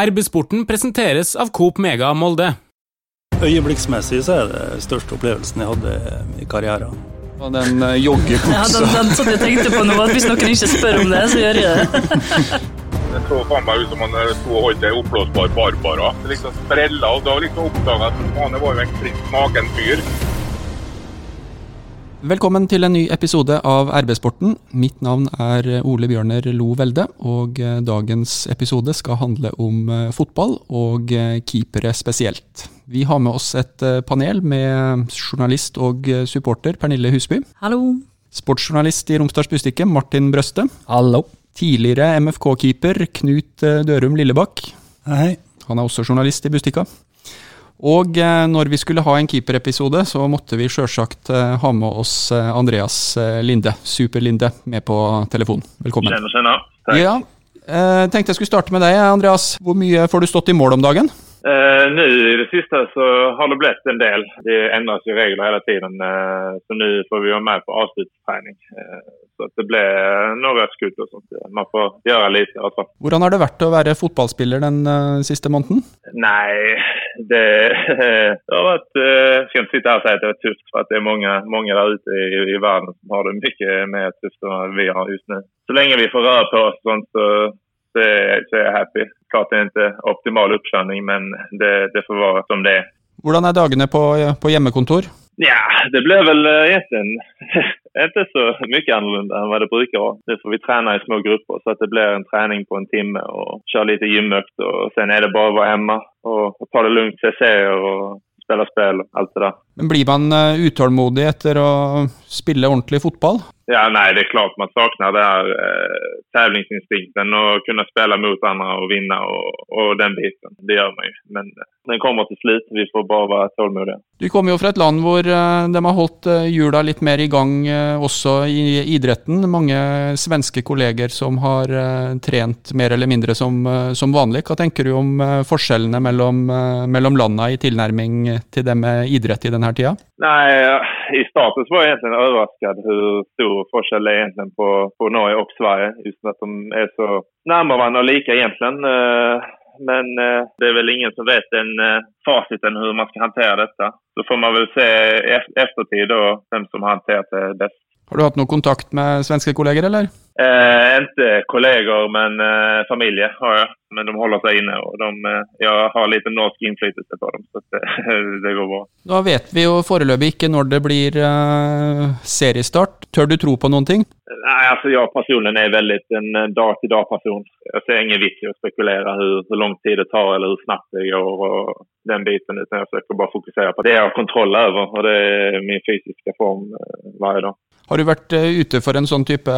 RB-sporten presenteres av Coop Mega Molde. Øyeblikksmessig så er det den største opplevelsen jeg hadde i karrieren. Og den uh, joggebuksa. Ja, den, den satt jeg tenkte på nå, at hvis noen ikke spør om det, så gjør jeg det. Det så faen meg ut som han sto og holdt ei oppblåsbar Barbara. Det liksom sprella, og da liksom oppdaga jeg at han var jo en klin smaken fyr. Velkommen til en ny episode av RB-sporten. Mitt navn er Ole Bjørner Lo Velde, og eh, dagens episode skal handle om eh, fotball, og eh, keepere spesielt. Vi har med oss et panel med journalist og supporter Pernille Husby. Hallo. Sportsjournalist i Romsdals Bustikke Martin Brøste. Hallo. Tidligere MFK-keeper Knut Dørum Lillebakk. Hei. Han er også journalist i Bustika. Og eh, når vi skulle ha en keeperepisode, så måtte vi sjølsagt eh, ha med oss eh, Andreas Linde, Super-Linde, med på telefon. Velkommen. Kjenner, kjenner. Takk. Ja, tenkte jeg skulle starte med deg, Andreas. Hvor mye får du stått i mål om dagen? Eh, nu i det sista så har det blivit en del. Det ändras ju regler hela tiden. Eh, så nu får vi vara med på avslutsträning. Eh, så att det blir några skudd och sånt. Man får gjøre litt fall. Hvordan har det vært å være fotballspiller den uh, siste måneden? Nei, det, det har vært uh, Jeg skal ikke sitte her og si at det er tøft, for det er mange, mange der ute i, i, verden som har det mye mer tøft enn vi har just nå. Så lenge vi får røre på oss, sånt, så så er, så er jeg happy. Klart det er ikke optimal oppskjønning, men det, det, får være som det er. Hvordan er dagene på, på hjemmekontor? Ja, det blir vel uh, egentlig ikke så mye annerledes enn hva det bruker å være. får vi trene i små grupper, så det blir en trening på en time og kjøre litt gymøkt. og så er det bare å være hjemme og, og ta det lugnt, se serier og spille spill og alt det der. Men Blir man uh, utålmodig etter å spille ordentlig fotball? Ja, nei, det er klart man savner det her eh, tävlingsinstinkten og kunne spille mot andre og vinne og, og, den biten. Det gjør man jo. Men eh, den kommer til slutt. Vi får bare være tålmodige. Du kommer jo fra et land hvor uh, de har holdt hjula litt mer i gang også i idretten. Mange svenske kolleger som har trent mer eller mindre som, som vanlig. Hva tenker du om forskjellene mellom, mellom landene i tilnærming til det med idrett i denne tida? Nei, i starten var jeg egentlig overrasket hvor stor forskjell det er egentlig på, på Norge og Sverige. Uten at de er så hverandre og like, egentlig. Eh, men eh, det er vel ingen som vet den eh, fasiten hvordan man skal håndtere dette. Så får man vel se i ettertid hvem som har håndtert det best. Har du hatt noe kontakt med svenske kolleger, eller? Eh, ikke kolleger, men eh, familie har jeg. Men de holder seg inne, og de, eh, jeg har litt norsk innflytelse på dem. Så det, det, går bra. Da vet vi jo foreløpig ikke når det blir eh, seriestart. Tør du tro på noen ting? Nei, altså Jeg personlig er veldig en dag-til-dag-person. Jeg ser ingen vits i å spekulere hvor lang tid det tar eller hvor snart det går. og den biten, utan jeg forsøker bare fokusere på det jeg har kontroll over, og det er min fysiske form hver dag. Har du vært ute for en sånn type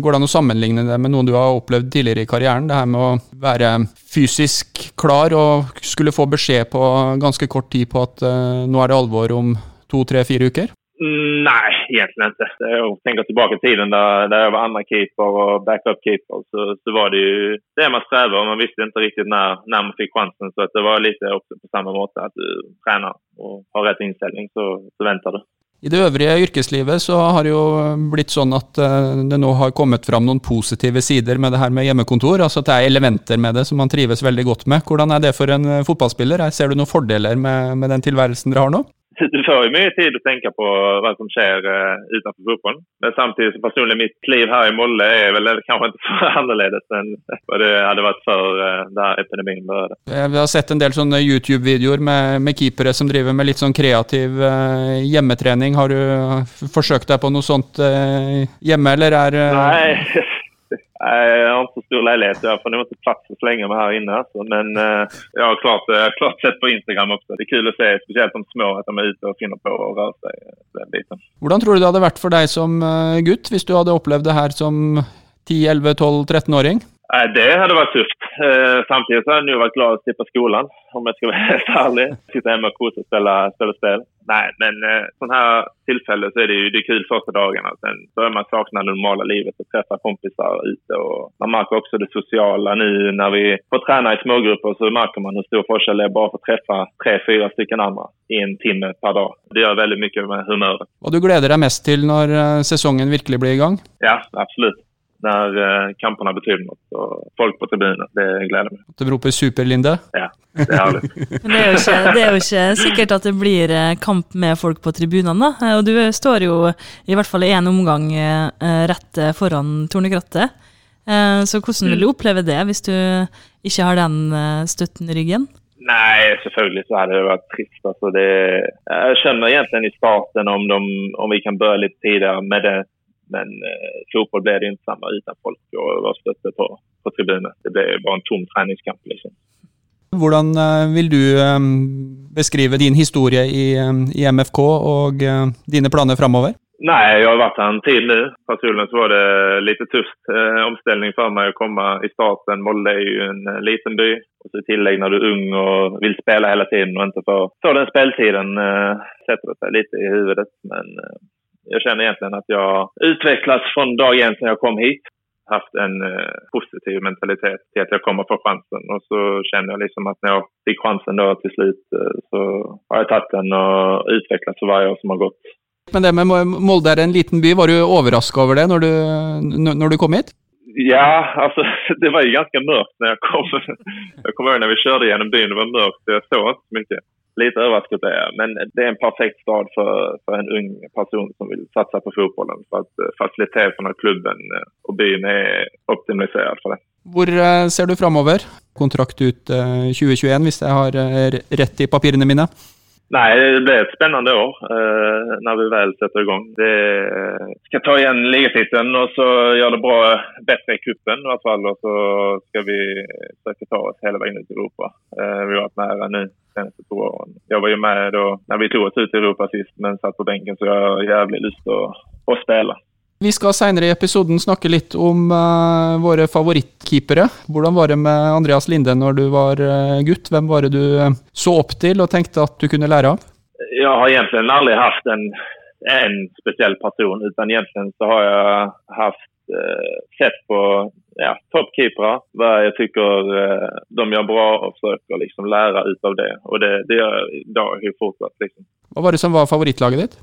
Går det an å sammenligne det med noe du har opplevd tidligere i karrieren? Det her med å være fysisk klar og skulle få beskjed på ganske kort tid på at uh, nå er det alvor om to, tre, fire uker? Nei, egentlig ikke. Jeg tenker tilbake til tiden da, jeg var andre keeper og backup-keeper, så, så, var det jo det man strever og Man visste ikke riktig når, når man fikk sjansen. Så det var litt også på samme måte at du trener og har rett innstilling, så, så venter du. I det øvrige yrkeslivet så har det jo blitt sånn at eh, det nå har kommet fram noen positive sider med det her med hjemmekontor. Altså at det er elementer med det som man trives veldig godt med. Hvordan er det for en eh, fotballspiller? Ser du noen fordeler med, med den tilværelsen dere har nå? Du får jo mye tid å tenke på hva som skjer uh, utenfor fotballen. Men samtidig så personlig mitt liv her i Molde er vel kanskje ikke så annerledes enn hva det hadde vært før uh, da epidemien begynte. Vi har sett en del sånne YouTube-videoer med, med, keepere som driver med litt sånn kreativ uh, hjemmetrening. Har du forsøkt deg på noe sånt uh, hjemme, eller er Nei. Jeg har ikke så stor leilighet, jeg får ikke plass til å slenge meg her inne. Så, Men uh, jeg har klart, uh, klart, sett på Instagram også. Det er kult å se, spesielt de små, at de er ute og finner på å røre seg. Eh, den biten. Hvordan tror du det hadde vært for deg som gutt, hvis du hadde opplevd det her som 10-11-12-13-åring? Det hadde vært tøft. Eh, samtidig så hadde jeg vært glad å slippe skolen, om jeg skal være helt ærlig. Sitte hjemme og kose og spille, spille spill. Nei, men eh, sånne her tilfeller så er det jo det kul første dagene. Sen er man sakna det normale livet og treffe kompiser ute. Og man merker også det sosiale nå når vi får trene i smågrupper, så merker man hvor stor forskjell det er bare for å treffe tre-fire stykker andre i en time per dag. Det gjør veldig mye med humøret. Og du gleder deg mest til når eh, sesongen virkelig blir i gang? Ja, absolutt. När kampen har betyder något. Och folk på tribunen, det gleder meg. At de roper 'Super-Linde'? Ja, det er herlig. Men det er, jo ikke, det er jo ikke sikkert at det blir eh, kamp med folk på tribunene, da. Eh, Og du står jo i hvert fall i én omgang eh, rett eh, foran tornekrattet. Eh, Så hvordan vil du oppleve det, hvis du ikke har den eh, støtten i ryggen? Nei, selvfølgelig så hadde det vært trist. Altså det, jeg skjønner egentlig i starten om, de, om vi kan börja litt tidligere med det. Men eh, fotboll blir det inte samma utan folk och var stötte på, på tribunen. Det blir bara en tom träningskamp. Liksom. Hvordan eh, vil du eh, beskrive din historie i, eh, i MFK og dine planer framover? Nei, jeg har vært her en tid nå. Personlig så var det litt tøft eh, for meg å komme komma i starten. Molde er jo en liten by. Og så i tillegg når du er ung og vil spille hele tiden og ikke får, få den spilletiden, eh, sätter det seg litt i huvudet. Men eh, jag känner egentligen att jag utvecklats från dag en sedan jag kom hit. Haft en eh, positiv mentalitet till att jag kommer få chansen. Och så känner jag liksom att när jag fick chansen då till slut eh, så har jeg tatt den og utvecklats för varje år som har gått. Men det med Molde er en liten by, var du overraska over det når du, når du kom hit? Ja, altså det var jo ganske mørkt når jeg kom. Jeg kommer ihåg når vi kjørte gjennom byen, det var mörkt så ikke så mycket. Lite överraskad är jag, men det är en perfekt stad för, för en ung person som vill satsa på fotbollen. För att eh, faciliteterna, klubben og och byn är optimiserad för det. Hvor eh, ser du framover? Kontrakt ut eh, 2021, hvis jeg har eh, rett i papirene mine? Nej, det blir et spennende år eh, når vi vel sätter igång. Det skal ska ta igjen ligatittelen og så gjøre det bra, bedre i cupen i alla fall Og så skal vi søke ta oss hele veien ut i Europa. Eh, vi har vært nære nå de seneste to åren. Jeg var jo med da vi tog oss ut i Europa sist men satt på benken, så jeg har jævlig lyst til å, å spela. Vi skal seinere i episoden snakke litt om uh, våre favorittkeepere. Hvordan var det med Andreas Linde når du var uh, gutt? Hvem var det du uh, så opp til og tenkte at du kunne lære av? Jeg har egentlig aldri haft en, en spesiell person utan egentlig så har jeg haft sett på ja, toppkeepere. Hva jeg syns de gjør bra og forsøker liksom lære ut av det. Og det, det gjør jeg i dag fortsatt. Liksom. Hva var det som var favorittlaget ditt?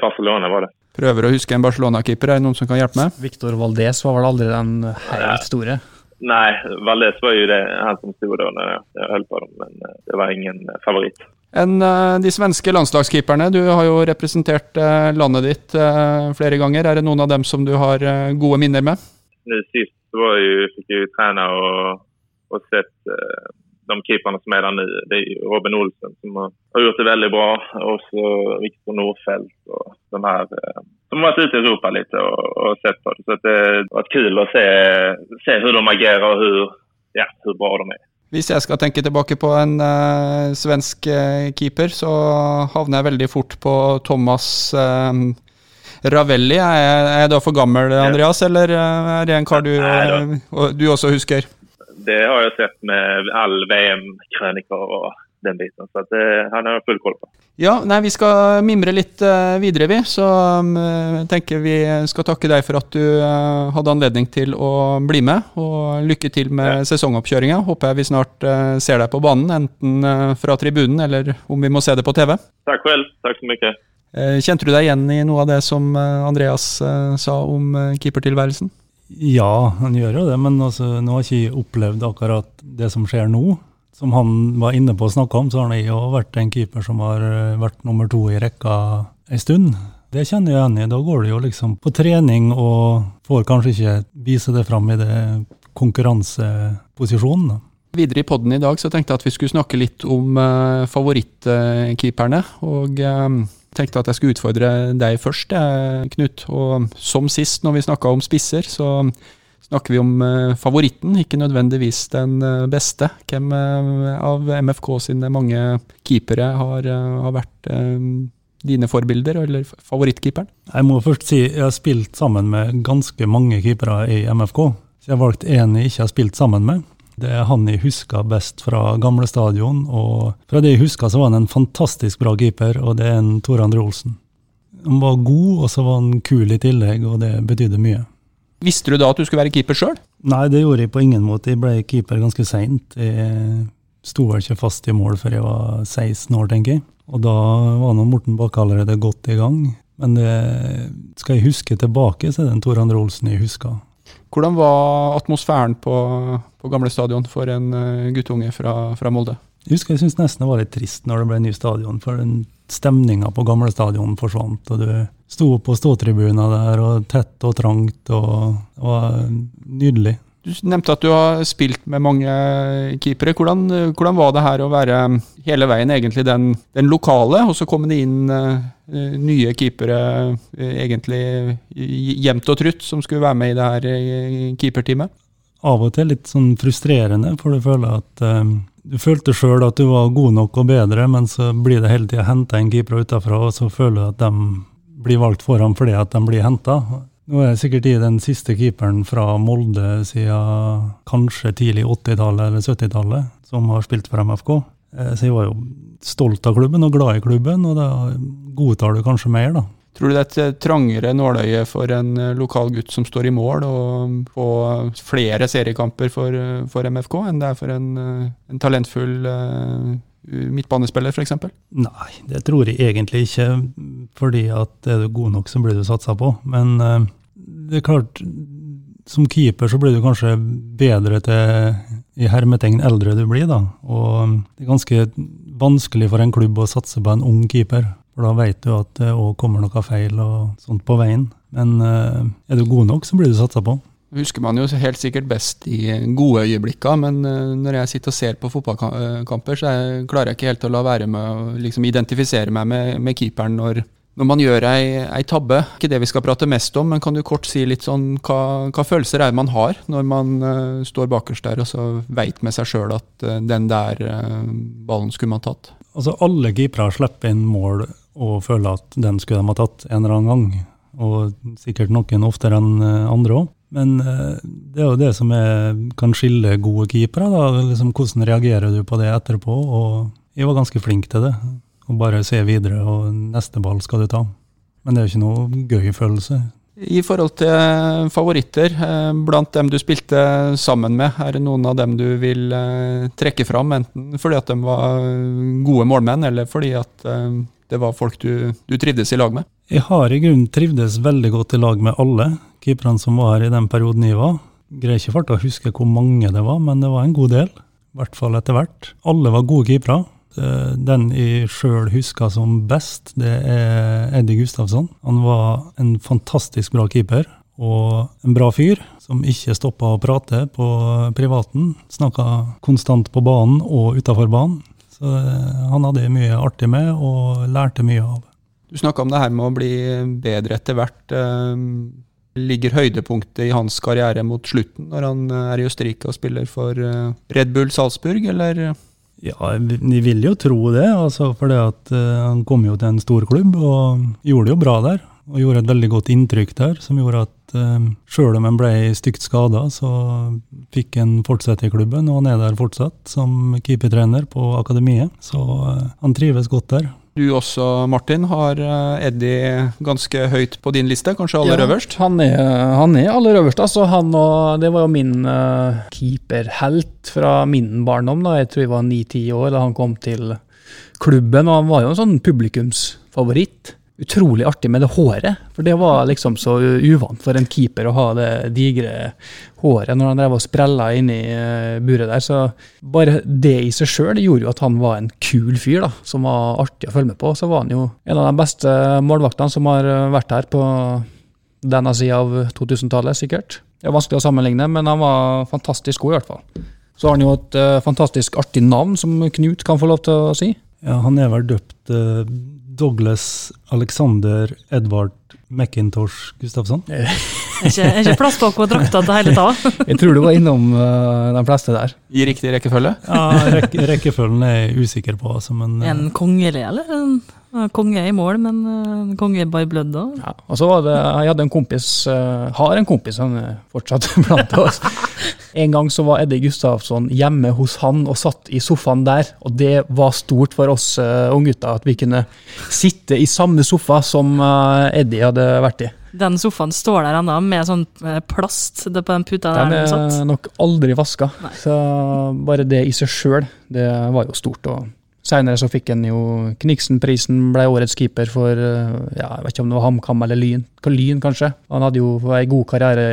Barcelona var det. Prøver å huske en Barcelona-keeper. Er det noen som kan hjelpe meg? Victor Valdez var vel aldri den helt store. Nei, Valdez var jo det, han som stod da när jag, jag på dem, men eh, det var ingen favoritt. favorit. Enn eh, de svenske landslagskeeperne. Du har jo representert eh, landet ditt eh, flere ganger. Er det noen av dem som du har eh, gode minner med? Nå sist var jo, ju, fick jag ju träna og och sett eh, de keeperne som er der nå, Det er Robin Olsen som har, gjort det veldig bra Og så Viktor Nordfeldt og de här eh, som har vært ute i Europa litt og, og sett på det. Så det har vært kul å se, se hvordan de agerer og hvor, ja, hvor bra de er. Hvis jeg skal tenke tilbake på en uh, svensk uh, keeper, så havner jeg veldig fort på Thomas uh, Ravelli. Er jeg, er jeg da for gammel, Andreas, eller er det en kar du, du også husker? Det har jeg sett med all VM-krøniker og den biten. Så det, han har full koll på. Ja, nei, vi skal mimre litt uh, videre, vi. Så um, tenker vi skal takke deg for at du uh, hadde anledning til å bli med. Og lykke til med sesongoppkjøringa. Håper jeg vi snart uh, ser deg på banen, enten eh, fra tribunen eller om vi må se det på TV. Takk selv, takk så mycket. Eh, Kjente du deg igjen i noe av det som eh, Andreas eh, sa om eh, keepertilværelsen? Ja, han gjør jo det, men altså, nå har ikke jeg opplevd akkurat det som skjer nå. Som han var inne på å snakke om, så har han jo vært en keeper som har eh, vært nummer to i rekka en stund. Det kjenner jeg igjen i. Da går det jo liksom på trening og får kanskje ikke vise det fram i det konkurranseposisjonen. Videre i podden i dag så tenkte jeg at vi skulle snakke litt om eh, favorittkeeperne. Og eh, tenkte at jeg skulle utfordre deg først, Knut. Og som sist, når vi snakka om spisser, så snakker vi om eh, favoritten, ikke nødvendigvis den eh, beste. Hvem eh, av MFK sine mange keepere har, har vært dine forbilder, eller favorittkeeperen? Jeg må først si jeg har spilt sammen med ganske mange keepere i MFK. Så jeg har valgt en jeg ikke har spilt sammen med. Det er han jeg husker best fra gamle stadion. Og fra det jeg husker, så var han en fantastisk bra keeper, og det er en Tor André Olsen. Han var god, og så var han kul i tillegg, og det betydde mye. Visste du da at du skulle være keeper sjøl? Nei, det gjorde jeg på ingen måte. Jeg ble keeper ganske seint. Jeg sto vel ikke fast i mål før jeg var 16 år, tenker jeg. Og da var nå Morten Bakke allerede godt i gang. Men det, skal jeg huske tilbake, så er det en Tor André Olsen jeg husker. Hvordan var atmosfæren på, på gamle stadion for en uh, guttunge fra, fra, Molde? Jeg husker jeg syntes nesten det var litt trist når det ble ny stadion, for den stemninga på gamle stadion forsvant. og Du sto på ståtribuner der, og tett og trangt, og det var nydelig. Du nevnte at du har spilt med mange keepere. Hvordan, hvordan var det her å være hele veien egentlig den, den lokale, og så kom det inn uh, nye keepere uh, egentlig jevnt og trutt som skulle være med i det her uh, keeperteamet? Av og til litt sånn frustrerende, for du føler at du følte sjøl at du var god nok og bedre, men så blir det hele tida henta inn keepere utafra, og så føler du at de blir valgt foran fordi at de blir henta. Nå er jeg sikkert i den siste keeperen fra Molde siden kanskje tidlig 80-tallet eller 70-tallet, som har spilt for MFK. Eh, så jeg var jo stolt av klubben og glad i klubben, og da godtar du kanskje mer, da. Tror du det er et eh, trangere nåløye for en eh, lokal gutt som står i mål, og får flere seriekamper for, for, MFK, enn det er for en, en talentfull midtbanespiller, f.eks.? Nei, det tror jeg egentlig ikke. Fordi at er du god nok, så blir du satsa på. Men uh, det er klart, som keeper så blir du kanskje bedre til i hermetegn eldre du blir, da. Og det er ganske vanskelig for en klubb å satse på en ung keeper. For da vet du at det òg kommer noe feil og sånt på veien. Men uh, er du god nok, så blir du satsa på husker man jo helt sikkert best i gode øyeblikker, men eh, når jeg sitter og ser på fotballkamper, så jeg klarer jeg ikke helt å la være med å liksom identifisere meg med, med keeperen når, når, man gjør ei, ei, tabbe. Ikke det vi skal prate mest om, men kan du kort si litt sånn hva, hva følelser er det man har når man uh, står bakerst der og så veit med seg sjøl at uh, den der uh, ballen skulle man tatt? Altså Alle keepere slipper inn mål og føler at den skulle de ha tatt en eller annen gang. Og sikkert noen oftere enn andre òg. Men det er jo det som er, kan skille gode keepere. da, liksom Hvordan reagerer du på det etterpå? Og jeg var ganske flink til det. Å bare se videre, og neste ball skal du ta. Men det er jo ikke noe gøy følelse. I forhold til favoritter, eh, blant dem du spilte sammen med, er det noen av dem du vil eh, trekke fram? Enten fordi at de var gode målmenn, eller fordi at det var folk du, du trivdes i lag med? Jeg har i grunnen trivdes veldig godt i lag med alle keeperne som var her i den perioden jeg var. Greier ikke fart å huske hvor mange det var, men det var en god del. I hvert fall etter hvert. Alle var gode keepere. Den jeg sjøl husker som best, det er Eddie Gustavsson. Han var en fantastisk bra keeper, og en bra fyr som ikke stoppa å prate på privaten. Snakka konstant på banen og utafor banen. Så eh, han hadde mye artig med, og lærte mye av. Du snakka om det her med å bli bedre etter hvert. Eh, ligger høydepunktet i hans karriere mot slutten, når han eh, er i Østerrike og spiller for eh, Red Bull Salzburg, eller? Ja, vi vil jo tro det, altså, for det at, uh, han kom jo til en stor klubb og gjorde det jo bra der. Og gjorde et veldig godt inntrykk der, som gjorde at uh, sjøl om han ble stygt skada, så fikk han fortsette i klubben, og han er der fortsatt som keepertrener på akademiet. Så uh, han trives godt der. Du også, Martin, har eh, Eddie ganske høyt på din liste, kanskje aller ja, øverst? Han er, han er aller øverst. altså han og, Det var jo min uh, keeperhelt fra min barndom. da, Jeg tror jeg var ni-ti år da han kom til klubben. og Han var jo en sånn publikumsfavoritt utrolig artig med det håret. For det var liksom så uvant for en keeper å ha det digre håret når han drev og sprella inni eh, buret der. Så bare det i seg sjøl gjorde jo at han var en kul fyr, da, som var artig å følge med på. Så var han jo en av de beste målvaktene som har eh, vært her på denne sida av 2000-tallet, sikkert. Det er vanskelig å sammenligne, men han var fantastisk god, i hvert fall. Så har han jo et uh, fantastisk artig navn, som Knut kan få lov til å si. Ja, han er vel døpt Douglas Alexander Edvard McIntosh Gustafsson. Er ikke, er ikke plass på akkurat drakta til hele tatt? jeg tror du var innom uh, de fleste der. I riktig rekkefølge? ja, rek rekkefølgen er jeg usikker på. Altså, men, uh, en kongelig, eller? En konge i mål, men uh, konge by blood da? Ja, og så var det, Jeg hadde en kompis, uh, har en kompis, han er fortsatt blant oss. En gang så var Eddie Gustavsson hjemme hos han og satt i sofaen der. Og det var stort for oss uh, unggutter at vi kunne sitte i samme sofa som uh, Eddie hadde vært i. Den sofaen står der ennå, med sånn plast på den puta der den er nok aldri vaska. Så bare det i seg sjøl, det var jo stort. og Seinere så fikk han jo Kniksen-prisen, ble årets keeper for ja, jeg vet ikke om det var HamKam eller Lyn. Lyn, kanskje. Han hadde jo ei god karriere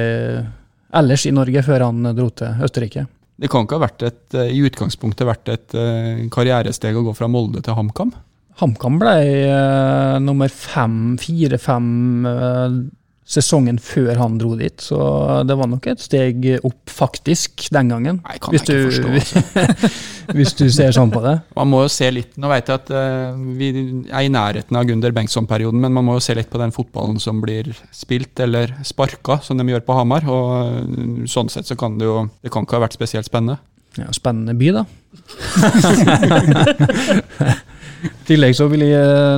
ellers i Norge før han dro til Østerrike. Det kan ikke ha vært et, eh, i utgangspunktet vært et eh, karrieresteg å gå fra Molde til HamKam? HamKam ble uh, nummer fem, fire-fem uh, sesongen før han dro dit, så det var nok et steg opp, faktisk, den gangen. Nei, kan jeg ikke forstå. Altså. hvis du ser sånn på det. Man må jo se litt Nå vet jeg at uh, vi er i nærheten av Gunder Bengtsson-perioden, men man må jo se litt på den fotballen som blir spilt eller sparka, som de gjør på Hamar. Og uh, sånn sett så kan det jo Det kan ikke ha vært spesielt spennende. Ja, Spennende by, da. I tillegg så vil jeg eh,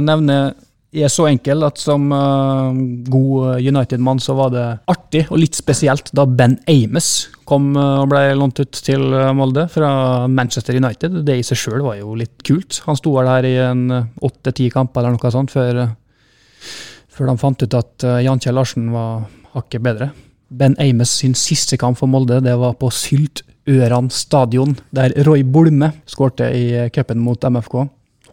nevne er så enkel at som uh, god United-mann så var det artig og litt spesielt da Ben Ames kom uh, og ble lånt ut til Molde fra Manchester United. Det i seg sjøl var jo litt kult. Han sto der i en åtte-ti kamper eller noe sånt før, før de fant ut at Jan Kjell Larsen var hakket bedre. Ben Ames sin siste kamp for Molde det var på Syltøran stadion, der Roy Bolme skårte i cupen mot MFK.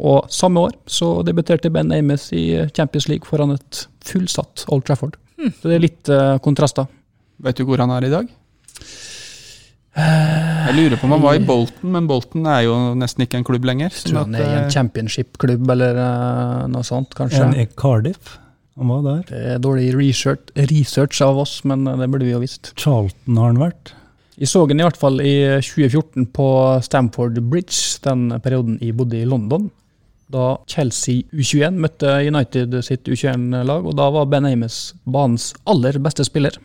Og samme år så debuterte Ben Ames i Champions League foran et fullsatt Old Trafford. Mm. Så det er litt uh, kontraster. Vet du hvor han er i dag? Jeg lurer på om han var i Bolton, men Bolton er jo nesten ikke en klubb lenger. Jeg tror han er i en championship-klubb eller uh, noe sånt, kanskje. En i Cardiff. Han var der. Det er dårlig research, research av oss, men det burde vi jo visst. Charlton har han vært. Jeg så han i hvert fall i 2014 på Stamford Bridge, den perioden jeg bodde i London da Chelsea U21 møtte United sitt U21-lag, og da var Ben Ames banens aller beste spiller.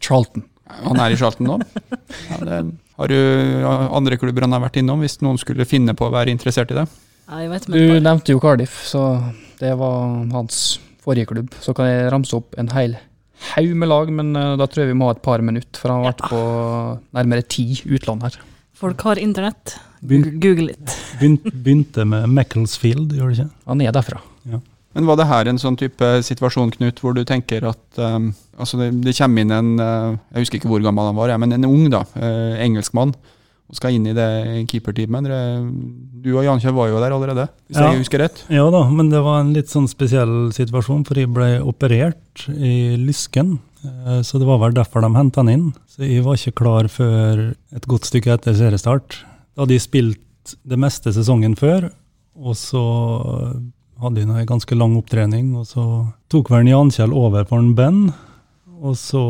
Charlton. Han er i Charlton nå? Ja, det har du andre klubber han har vært innom, hvis noen skulle finne på å være interessert i det? Ja, du nevnte jo Cardiff, så det var hans forrige klubb. Så kan jeg ramse opp en hel haug med lag, men uh, da tror jeg vi må ha et par minutter, for han har vært på nærmere ti utland her. Folk har internett. Google litt. Begynte med Macclesfield, gjør det ikke? Han er derfra. Ja. Men var det her en sånn type situasjon, Knut, hvor du tenker at um, altså det, det, kommer inn en uh, Jeg husker ikke hvor gammel han var, ja, men en ung da, uh, engelskmann og skal inn i det keeperteamet. Du og Jan Kjell var jo der allerede, hvis ja. jeg husker rett? Ja da, men det var en litt sånn spesiell situasjon, for jeg ble operert i lysken. Eh, så det var vel derfor de henta han inn. Så jeg var ikke klar før et godt stykke etter seriestart. Da hadde de spilt det meste sesongen før, og så hadde de en ganske lang opptrening. Og så tok vel Jan Kjell over for en Ben, og så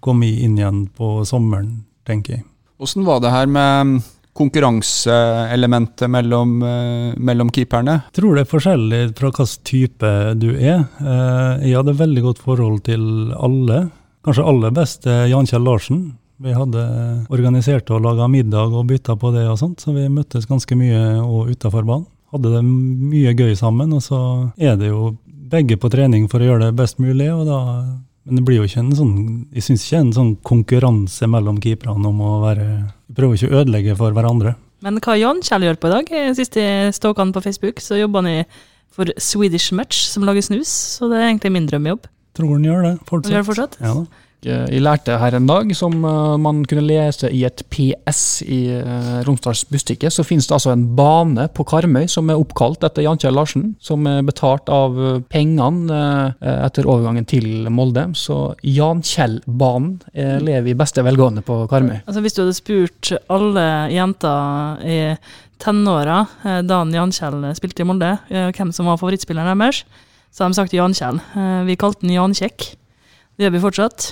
kom jeg inn igjen på sommeren, tenker jeg. Hvordan var det her med konkurranseelementet mellom, uh, mellom keeperne? Jeg tror det er forskjellig fra hvilken type du er. Uh, jeg hadde veldig godt forhold til alle. Kanskje aller best Jan Kjell Larsen. Vi hadde organisert og laga middag og bytta på det og sånt, så vi møttes ganske mye og utafor banen. Hadde det mye gøy sammen, og så er det jo begge på trening for å gjøre det best mulig, og da men det blir jo ikke en sånn Jeg syns ikke en sånn konkurranse mellom keeperne om å være Prøve ikke å ødelegge for hverandre. Men hva Jan Kjell gjør på i dag? Sist jeg stalka han på Facebook, så jobber han for Swedish Match, som lager snus. Så det er egentlig min drømmejobb. Tror han gjør det fortsatt. Han gjør det fortsatt? Ja da. Eh, jeg lærte her en dag, som eh, man kunne lese i et PS i uh, Romsdals Bustikke, så finnes det altså en bane på Karmøy som er oppkalt etter Jan Kjell Larsen, som er betalt av pengene etter overgangen til Molde. Så Jan Kjell-banen lever i beste velgående på Karmøy. Altså Hvis du hadde spurt alle jenter i tenåra da Jan Kjell spilte i Molde, hvem som var favorittspilleren deres, så hadde de sagt Jan Kjell. Vi kalte den Jan Kjekk. Det gjør vi fortsatt.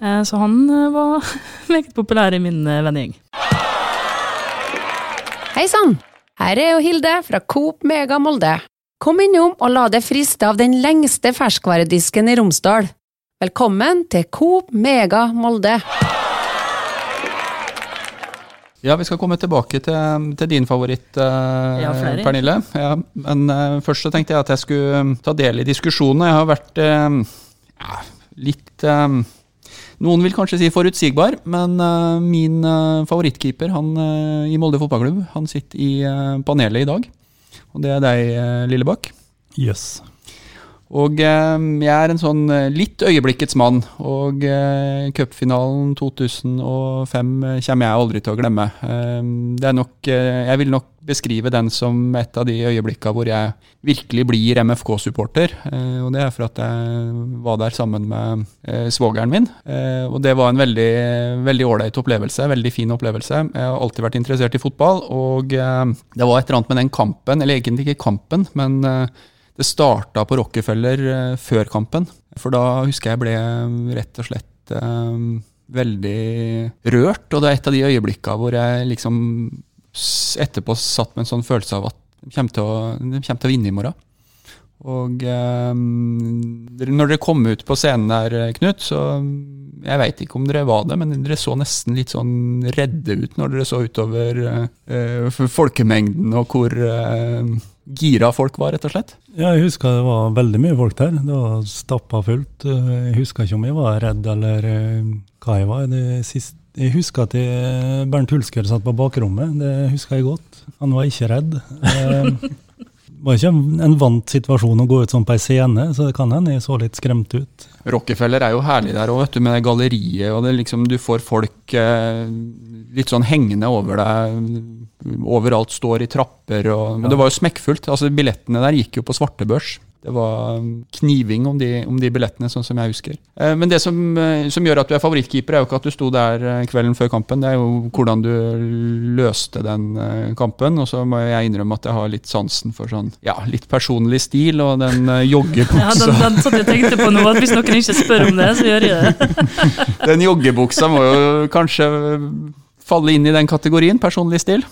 Eh, så han eh, var meget populær i min eh, vennegjeng. Hei sann! Her er jo Hilde fra Coop Mega Molde. Kom innom og la deg friste av den lengste ferskvaredisken i Romsdal. Velkommen til Coop Mega Molde. Ja, vi skal komme tilbake til, til din favoritt, eh, ja, Pernille. Ja, men eh, først så tenkte jeg at jeg skulle ta del i diskusjonen. Jeg har vært eh, ja, litt noen vil kanskje si forutsigbar, men uh, min uh, favorittkeeper han, uh, i Molde fotballklubb han sitter i panelet i dag. Og det er deg, Lillebakk. Yes. Og jeg er en sånn litt øyeblikkets mann. Og cupfinalen 2005 kommer jeg aldri til å glemme. det er nok Jeg vil nok beskrive den som et av de øyeblikkene hvor jeg virkelig blir MFK-supporter. Eh, og det er for at jeg var der sammen med eh, svogeren min. Eh, og det var en veldig veldig ålreit opplevelse. Veldig fin opplevelse. Jeg har alltid vært interessert i fotball, og eh, det var et eller annet med den kampen, eller egentlig ikke kampen, men eh, det starta på Rockefeller eh, før kampen. For da husker jeg ble rett og slett eh, veldig rørt, og det er et av de øyeblikkene hvor jeg liksom etterpå satt med en sånn følelse av at de kommer til å, de kommer til å vinne i morgen. Og eh, når dere kom ut på scenen der, eh, Knut, så Jeg veit ikke om dere var det, men dere så nesten litt sånn redde ut når dere så utover eh, eh, folkemengden og hvor eh, gira folk var, rett og slett. Ja, jeg husker det var veldig mye folk der. Det var stappa fullt. Jeg husker ikke om jeg var redd eller eh, hva jeg var. Jeg husker at jeg, Bernt Hulsker satt på bakrommet. Det husker jeg godt. Han var ikke redd. Var ikke en- vant situasjon å gå ut sånn på ei scene, så det kan hende jeg så litt skremt ut. Rockefeller er jo herlig der òg, med det galleriet. og det liksom, Du får folk eh, litt sånn hengende over deg. Overalt står i trapper. Og, men det var jo smekkfullt. altså Billettene der gikk jo på svartebørs. Det var um, kniving om de, om de billettene, sånn som jeg husker. Eh, Men det som, eh, som gjør at du er favorittkeeper, er jo ikke at du sto der eh, kvelden før kampen. Det er jo hvordan du løste den kampen. Og så må jeg innrømme at jeg har litt sansen for sånn, ja, litt personlig stil og den joggebuksa. Ja, den, den satt jeg tenkte på nå, at hvis noen ikke spør om det, så gjør jeg det. Den joggebuksa må jo kanskje falle inn i den kategorien, personlig stil.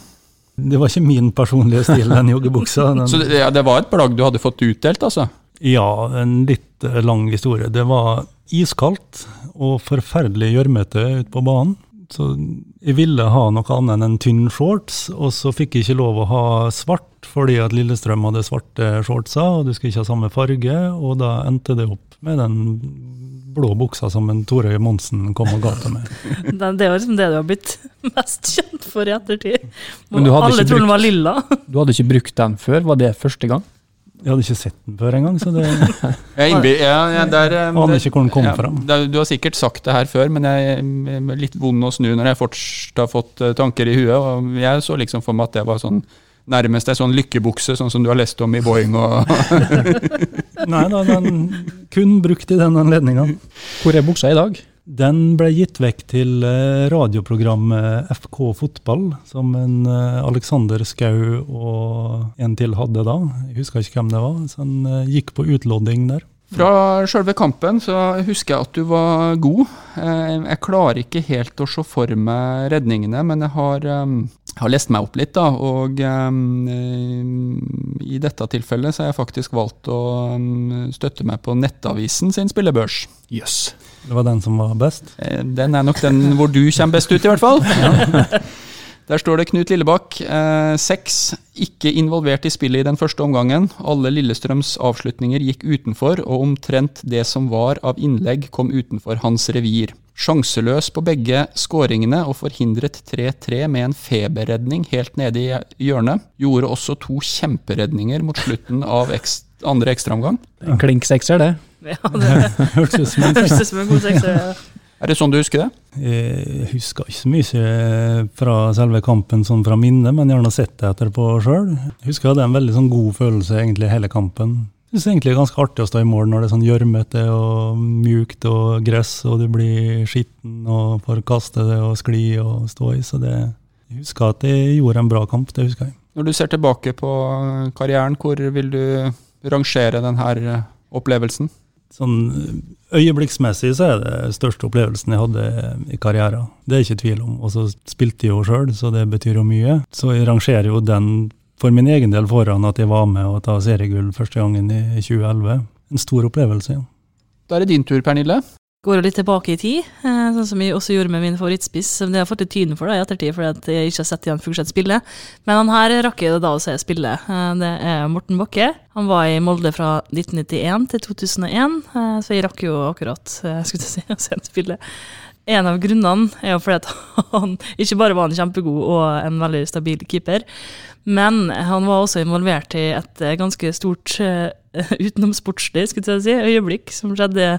Det var ikke min personlige stil, den joggebuksa. Den, Så det, ja, det var et plagg du hadde fått utdelt, altså? Ja, en litt lang historie. Det var iskaldt og forferdelig gjørmete ute på banen. Så jeg ville ha noe annet enn en tynn shorts, og så fikk jeg ikke lov å ha svart fordi at Lillestrøm hadde svarte shortser, og du skulle ikke ha samme farge, og da endte det opp med den blå buksa som en Torøy Monsen kom og ga til meg. Det, det er liksom det du har blitt mest kjent for i ettertid. Men du hadde Alle trodde tror den var lilla. Du hadde ikke brukt den før, var det første gang? Jeg hadde ikke sett den før engang, så det Jeg innbi- ja, ja, der, aner ikke hvor den kom ja, fra. Du har sikkert sagt det her før, men jeg jeg er litt vond å snu når jeg fortsatt har fått eh, tanker i huet. og Jeg så liksom for meg at det var sånn nærmest ei sånn lykkebukse, sånn som du har lest om i Boeing. og Nei da, den kun brukt i den anledninga. Hvor er buksa i dag? Den ble gitt vekk til eh, radioprogrammet FK Fotball, som en eh, Alexander Skau og en til hadde da. Jeg husker ikke hvem det var. Så den eh, gikk på utlodding der. Fra sjølve kampen så husker jeg at du var god. Eh, Jeg klarer ikke helt å se for meg redningene, men jeg har, jeg har lest meg opp litt, da. Og um, i dette tilfellet så har jeg faktisk valgt å eh, støtte meg på Nettavisen sin spillebørs. Jøss. Det var den som var best. Eh, Den er nok den hvor du kommer best ut, i hvert fall. Der står det Knut Lillebakk. Eh, Seks. Ikke involvert i spillet i den første omgangen. Alle Lillestrøms avslutninger gikk utenfor, og omtrent det som var av innlegg, kom utenfor hans revir. Sjanseløs på begge skåringene og forhindret 3-3 med en feberredning helt nede i hjørnet. Gjorde også to kjemperedninger mot slutten av eks andre ekstraomgang. En klink sekser, det. Ja, det Hørtes ut som en god sekser. ja. Er det sånn du husker det? Jeg husker ikke så mye fra selve kampen sånn fra minnet, men jeg har nå sett det etterpå sjøl. Husker jeg hadde en veldig sånn god følelse egentlig hele kampen. Jeg synes egentlig det er ganske artig å stå i mål når det er sånn gjørmete og mjukt og gress, og du blir skitten og får kaste det og skli og stå i. Så det, jeg husker at jeg gjorde en bra kamp, det husker jeg. Når du ser tilbake på karrieren, hvor vil du rangere denne opplevelsen? Sånn øyeblikksmessig så er det største opplevelsen jeg hadde i karrieren. Det er ikke tvil om. Og så spilte jeg jo sjøl, så det betyr jo mye. Så jeg rangerer jo den for min egen del foran at jeg var med å ta seriegull første gangen i 2011. En stor opplevelse, ja. Da er det din tur, Pernille. Går jo litt tilbake i tid, eh, sånn som jeg også gjorde med min favorittspiss. Det har jeg fått litt tyden for da, i ettertid, fordi jeg ikke har sett igjen Fuglseth spille. Men han her rakk jeg da å se spille. Eh, Det er Morten Bakke. Han var i Molde fra 1991 til 2001, eh, så jeg rakk jo akkurat skulle si, å se ham spille. En av grunnene er jo fordi at han ikke bare var en kjempegod og en veldig stabil keeper, men han var også involvert i et ganske stort utenomsportslig jeg si, øyeblikk som skjedde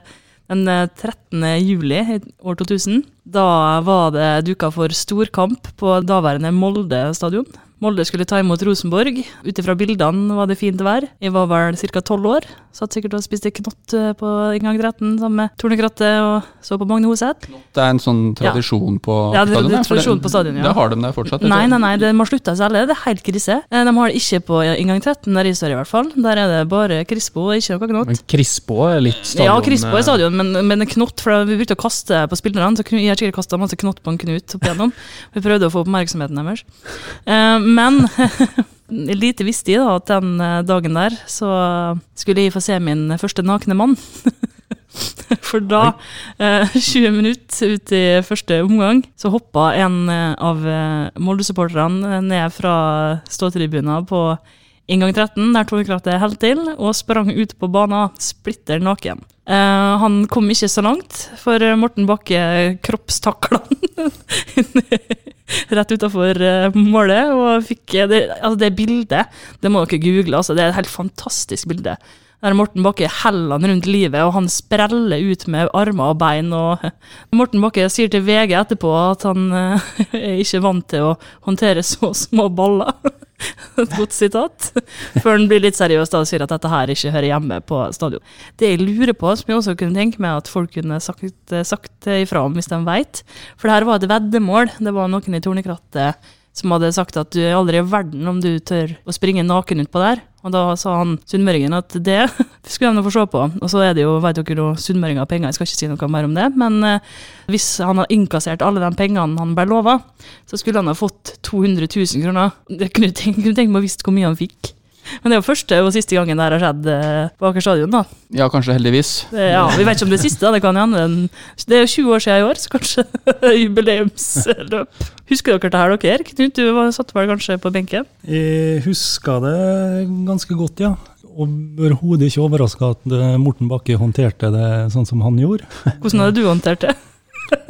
eh, 13. juli år 2000. Da var det duka for storkamp på daværende Molde stadion Molde skulle ta imot Rosenborg. Ut ifra bildene var det fint vær. Jeg var vel ca. tolv år. Satt sikkert og spiste knott eh, på inngang 13 sammen med Torne Kratte og så på Magne Hoseth. Det er en sånn tradisjon på Ja, det- stadion? det tradisjon på stadion, ja. Det har de der fortsatt? Nei, nei, nei, det må slutte å selge. Det er helt krise. Eh, De har det ikke på inngang 13, der jeg står i hvert fall. Der er det bare Crispo og ikke noe knott. Men Crispo er litt stadion... Ja, Crispo eh, er stadion, men, men knott, for vi brukte å kaste på spillerne. Så jeg har sikkert kasta masse knott på en Knut opp igjennom. Vi prøvde å få oppmerksomheten deres. Eh, men lite visste jeg da at den eh, dagen der så skulle jeg få se min første nakne mann. For da, eh, 20 minutter ut i første omgang, så hoppa en eh, av eh, Molde-supporterne ned fra ståtribunen på inngang 13, der Torkrattet holdt til, og sprang ut på banen splitter naken. Eh, han kom ikke så langt, for Morten Bakke kroppstakla han rett utafor målet. Og fikk eh, det, altså det bildet, det må dere google, altså, det er et helt fantastisk bilde. Der Morten Bakke heller han rundt livet, og han spreller ut med armer og bein. Og Morten Bakke sier til VG etterpå at han eh, er ikke vant til å håndtere så små baller. Et godt sitat. Før han blir litt seriøs da og sier at dette her ikke hører hjemme på stadion. Det jeg lurer på, som jeg også kunne tenke meg at folk kunne sagt, sagt ifra om hvis de veit, for det her var et veddemål. Det var noen i Tornekrattet som hadde sagt at du er aldri i verden om du tør å springe naken utpå der. Og da sa han sunnmøringen at det skulle de få se på. Og så er det jo, vet dere jo, sunnmøringer har penger, jeg skal ikke si noe mer om det. Men eh, hvis han hadde innkassert alle de pengene han ble lova, så skulle han ha fått 200 000 kroner. Jeg kunne tenkt meg å visst hvor mye han fikk. Men det er jo første og siste gangen det har skjedd eh, på Aker stadion, da. Ja, kanskje heldigvis. Det, ja, vi vet ikke om det er siste, da. Det kan hende. Det er jo 20 år siden i år, så kanskje jubileumsløp. Husker dere det her, dere? Knut, du satt vel kanskje på benken? Jeg husker det ganske godt, ja. Overhodet ikke overraska at eh, Morten Bakke håndterte det sånn som han gjorde. Hvordan hadde du håndtert det?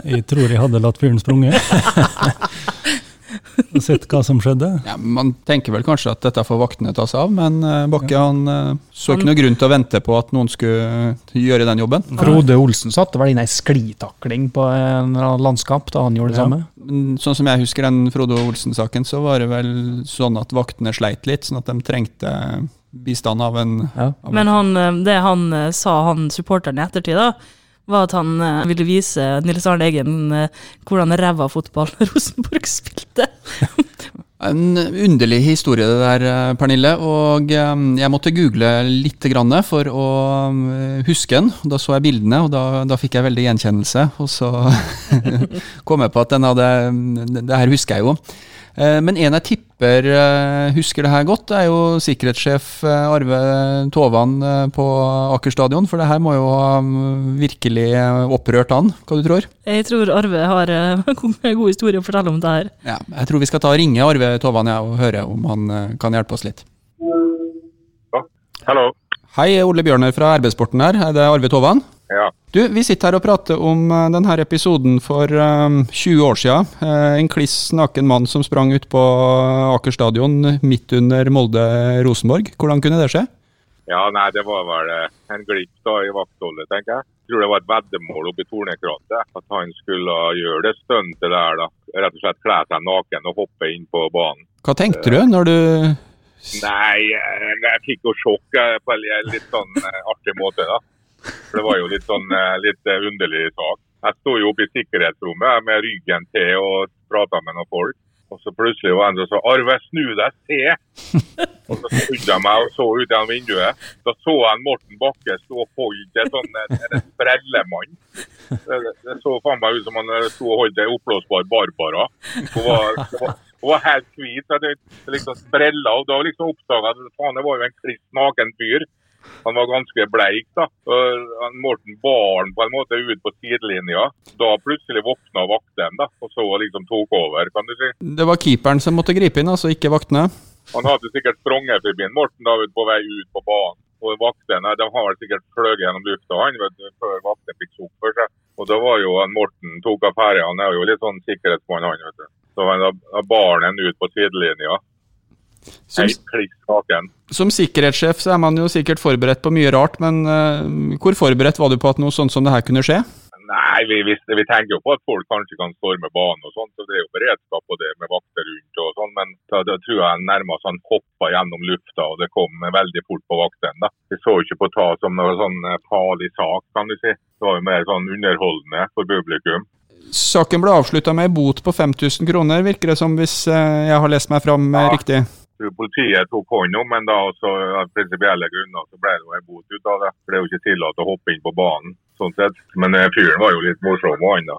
Jeg tror jeg hadde latt fyren sprunge. Og sett hva som skjedde. Ja, man tenker vel kanskje at dette får vaktene ta seg av, men Bakke Bakke han eh, så ikke noe grunn til å vente på at noen skulle gjøre den jobben. Frode Olsen satte vel inn ei sklitakling på en landskamp da han gjorde det Ja. samme. Sånn som jeg husker den Frode Olsen-saken, så var det vel sånn at vaktene sleit litt, sånn at de trengte bistand av en Ja. av Men han, eh, det han eh, sa, han supporteren i ettertid, da, var at han eh, ville vise Nils Arne Eggen eh, hvordan ræva fotball Rosenborg spilte. En underlig historie det der, eh, Pernille. Og jeg måtte google litt for å huske den. Da så jeg bildene, og da, da fikk jeg veldig gjenkjennelse. Og så kom jeg på at den hadde Det her husker jeg jo. Eh, Men en jeg tipper eh, husker det her godt, er jo sikkerhetssjef eh, Arve Tovan på Aker stadion. For det her må jo ha mm, virkelig opprørt han, hva du tror? Jeg tror Arve har en god historie å fortelle om det her. Ja, jeg tror vi skal ta og ringe Arve Tovan ja, og høre om han kan hjelpe oss litt. Hallo. Hei, Ole Bjørner fra RB-sporten her. Er det Arve Tovan? Ja. Du, Vi sitter her og prater om eh, denne episoden for um, 20 år siden. Eh, en kliss naken mann som sprang ut på Aker stadion midt under Molde-Rosenborg. Hvordan kunne det skje? Ja, nei, det var vel eh, en glipp i vaktholdet, tenker jeg. Jeg tror det var et veddemål oppe i Tornekrattet. At han skulle gjøre det stuntet der, da. Rett og slett kle seg naken og hoppe inn på banen. Hva tenkte du når du Nei, eh, jeg fikk jo sjokk eh, på en litt sånn eh, artig måte, da. For det var jo litt sånn eh, litt eh, underlig sak. Jeg sto jo oppe i sikkerhetsrommet med ryggen til og prata med noen folk. Og så plutselig var en som sa 'Arve, snu deg, se!' Og så snudde jeg meg og så ut gjennom vinduet. Da så jeg Morten Bakke stå og holde en sånn en- en sprellemann. Det, det så faen meg ut som han eh, sto og holdt ei oppblåsbar Barbara. Hun var, var, var helt hvit. liksom sprella, og da liksom oppdaga jeg at faen, det var jo en kliss naken fyr. Han var ganske bleik. da. Og Morten bar på en måte ut på sidelinja. Da plutselig våkna vaktene da, og så liksom tok over, kan du si. Det var keeperen som måtte gripe inn, altså ikke vaktene? Han hadde sikkert sprunget forbi en Morten da, på vei ut på banen. Og vaktene de har sikkert fløyet gjennom lufta han, vet du, før vaktene fikk sopp for seg. Og da var jo Morten tok affære. Han er jo litt sånn sikkerhetsmann, han. vet du. Så han bar han ut på sidelinja. Som, som sikkerhetssjef så er man jo sikkert forberedt på mye rart, men uh, hvor forberedt var du på at noe sånt som det her kunne skje? Nei, vi, vi, vi, tenker jo på at folk kanskje kan storme banen og sånt. så Det er jo beredskap på det med vakter rundt og sånn. Men da, da tror jeg nærmest han hoppa gjennom lufta og det kom veldig fort på vaktene. Vi så ikke på ta som noe sånn eh, farlig sak, kan du si. Det var jo mer sånn underholdende for publikum. Saken ble avslutta med bot på 5000 kroner, virker det som, hvis eh, jeg har lest meg fram ja. riktig? Politiet tok hånd om, men da også av prinsipielle grunner så ble det en bot ut av det. For det er jo ikke tillatt å hoppe inn på banen sånn sett. Men uh, fyren var jo litt morsom og da.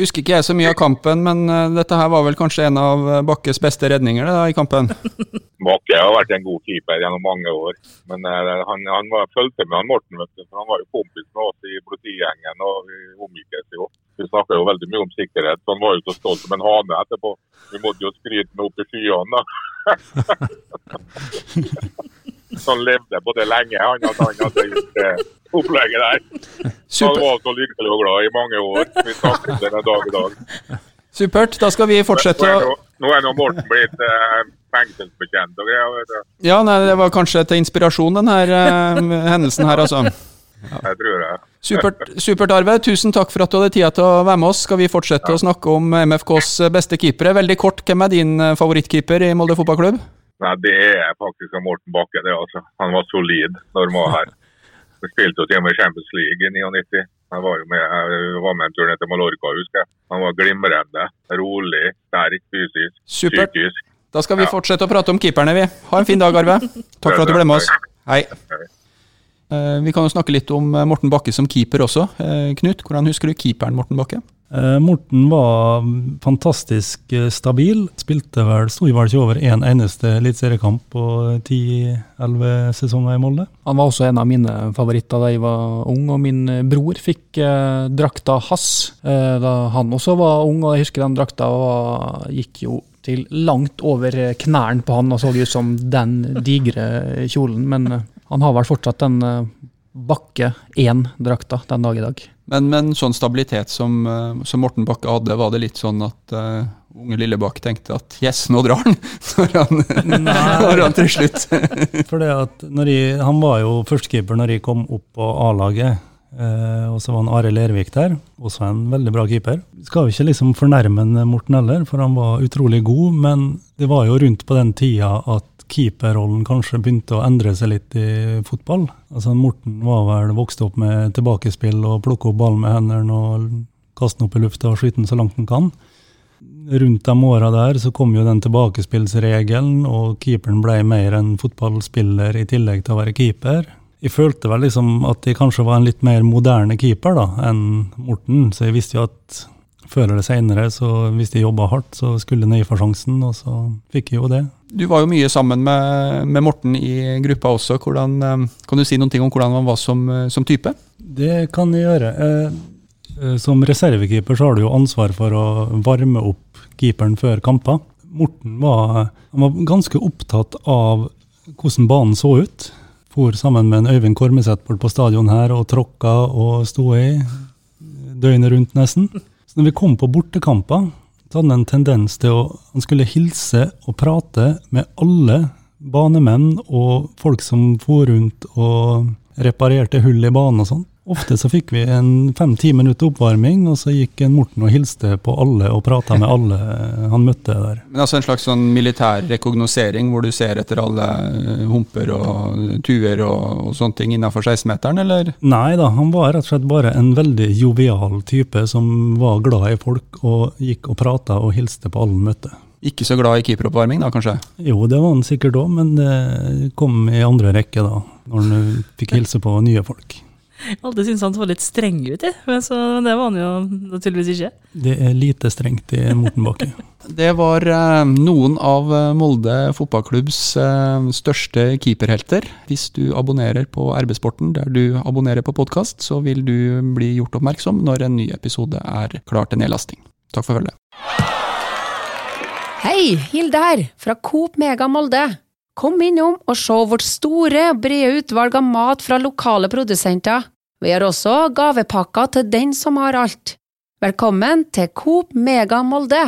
Husker ikke jeg så mye av kampen, men uh, dette her var vel kanskje en av eh, Bakkes beste redninger da, i kampen? Bakke har vært en god keeper gjennom mange år. Men han, han var, fulgte med han Morten, vet du, for han var jo kompis med oss i politigjengen. og Vi omgikkes jo. Vi snakker jo veldig mye om sikkerhet, så han var jo så stolt som en hane etterpå. Vi måtte jo skryte med opp i skyene, da. så han levde på det lenge, han at han hadde gjort det opplegget der. Super. Han var så lykkelig og glad i mange år. Vi snakker om det dag i dag. Supert. Da skal vi fortsette å Nå er nå Morten blitt eh, fengselsbetjent og greier. Ja, nei, det var kanskje til inspirasjon, den her eh, hendelsen her, altså. Ja. Jeg tror det. Supert, supert, Arve. Tusen takk for at du hadde tida til å være med oss. Skal vi fortsette å snakke om MFKs beste keepere? Veldig kort, hvem er din eh, favorittkeeper i Molde fotballklubb? Nei, Det er faktisk Morten Bakke. det altså. Han var solid når han var her. Vi spilte jo til i Champions League i 99. Han var jo med, jeg var med en tur ned til Mallorca, husker jeg. Han var glimrende, rolig, sterk fysisk, Supert. psykisk. Da skal vi ja. fortsette å prate om keeperne, vi. Ha en fin dag, Arve. Takk for at du ble med oss. Hei. Eh, vi kan jo snakke litt om eh, Morten Bakke som keeper også. Eh, Knut, hvordan husker du keeperen Morten Bakke? Morten var fantastisk stabil. Spilte vel, sto vel ikke over én en eneste eliteseriekamp på 10-11 sesonger i Molde. Han var også en av mine favoritter da jeg var ung, og min bror fikk eh, drakta hans eh, da han også var ung. og Jeg husker den drakta var, gikk jo til langt over knærne på han og så ut som den digre kjolen. Men han har vel fortsatt den Bakke 1-drakta den dag i dag. Men med en sånn stabilitet som, eh, som, Morten Bakke hadde, var det litt sånn at uh, unge Lillebakk tenkte at yes, nå drar han! Når han, når han til slutt For det at jeg, Han var jo førstekeeper når jeg kom opp på A-laget. Eh, og så var han Are Lervik der, også en veldig bra keeper. Skal jo ikke liksom fornærme Morten heller, for han var utrolig god, men det var jo rundt på den tida at keeperrollen kanskje begynte å endre seg litt i fotball. Altså Morten var vel vokst opp med tilbakespill og plukke opp ballen med hendene og kaste den opp i lufta og skyte den så langt han kan. Rundt de åra der så kom jo den tilbakespillsregelen, og keeperen ble mer en fotballspiller i tillegg til å være keeper. Jeg følte vel liksom at jeg kanskje var en litt mer moderne keeper da, enn Morten, så jeg visste jo at før eller seinere, hvis jeg jobba hardt, så skulle jeg få sjansen, og så fikk jeg jo det. Du var jo mye sammen med, med Morten i gruppa også. Hvordan, eh, kan du si noen ting om hvordan han var som, eh, som type? Det kan jeg gjøre. Eh, som reservekeeper så har du jo ansvar for å varme opp keeperen før kamper. Morten var, var ganske opptatt av hvordan banen så ut. For sammen med en Øyvind Kormeseth bort på stadion her og tråkka og sto i døgnet rundt nesten. Så når vi kom på bortekamper, så hadde han en tendens til å Han skulle hilse og prate med alle banemenn og folk som for rundt og reparerte hull i banen og sånn. Ofte så fikk vi en fem-ti minutter oppvarming, og så gikk Morten og hilste på alle og prata med alle han møtte der. Men altså En slags sånn militær rekognosering hvor du ser etter alle eh, humper og tuer og, og sånne ting innafor 16-meteren, eller? Nei da, han var rett og slett bare en veldig jovial type som var glad i folk og gikk og prata og hilste på alle han møtte. Ikke så glad i keeperoppvarming da, kanskje? Jo, det var han sikkert òg, men det kom i andre rekke da, når han fikk hilse på nye folk. Alltid syntes han så litt streng ut, men så, det var han jo naturligvis ikke. Det er lite strengt i Mortenbakke. Det var eh, noen av eh, Molde fotballklubbs eh, største keeperhelter. Hvis du abonnerer på RB-sporten der du abonnerer på podkast, så vil du bli gjort oppmerksom når en ny episode er klar til nedlasting. Takk for følget. Hei, Hilde her, fra Coop Mega Molde. Kom innom og se vårt store, brede utvalg av mat fra lokale produsenter. Vi har også gavepakker til den som har alt. Velkommen til Coop Mega Molde!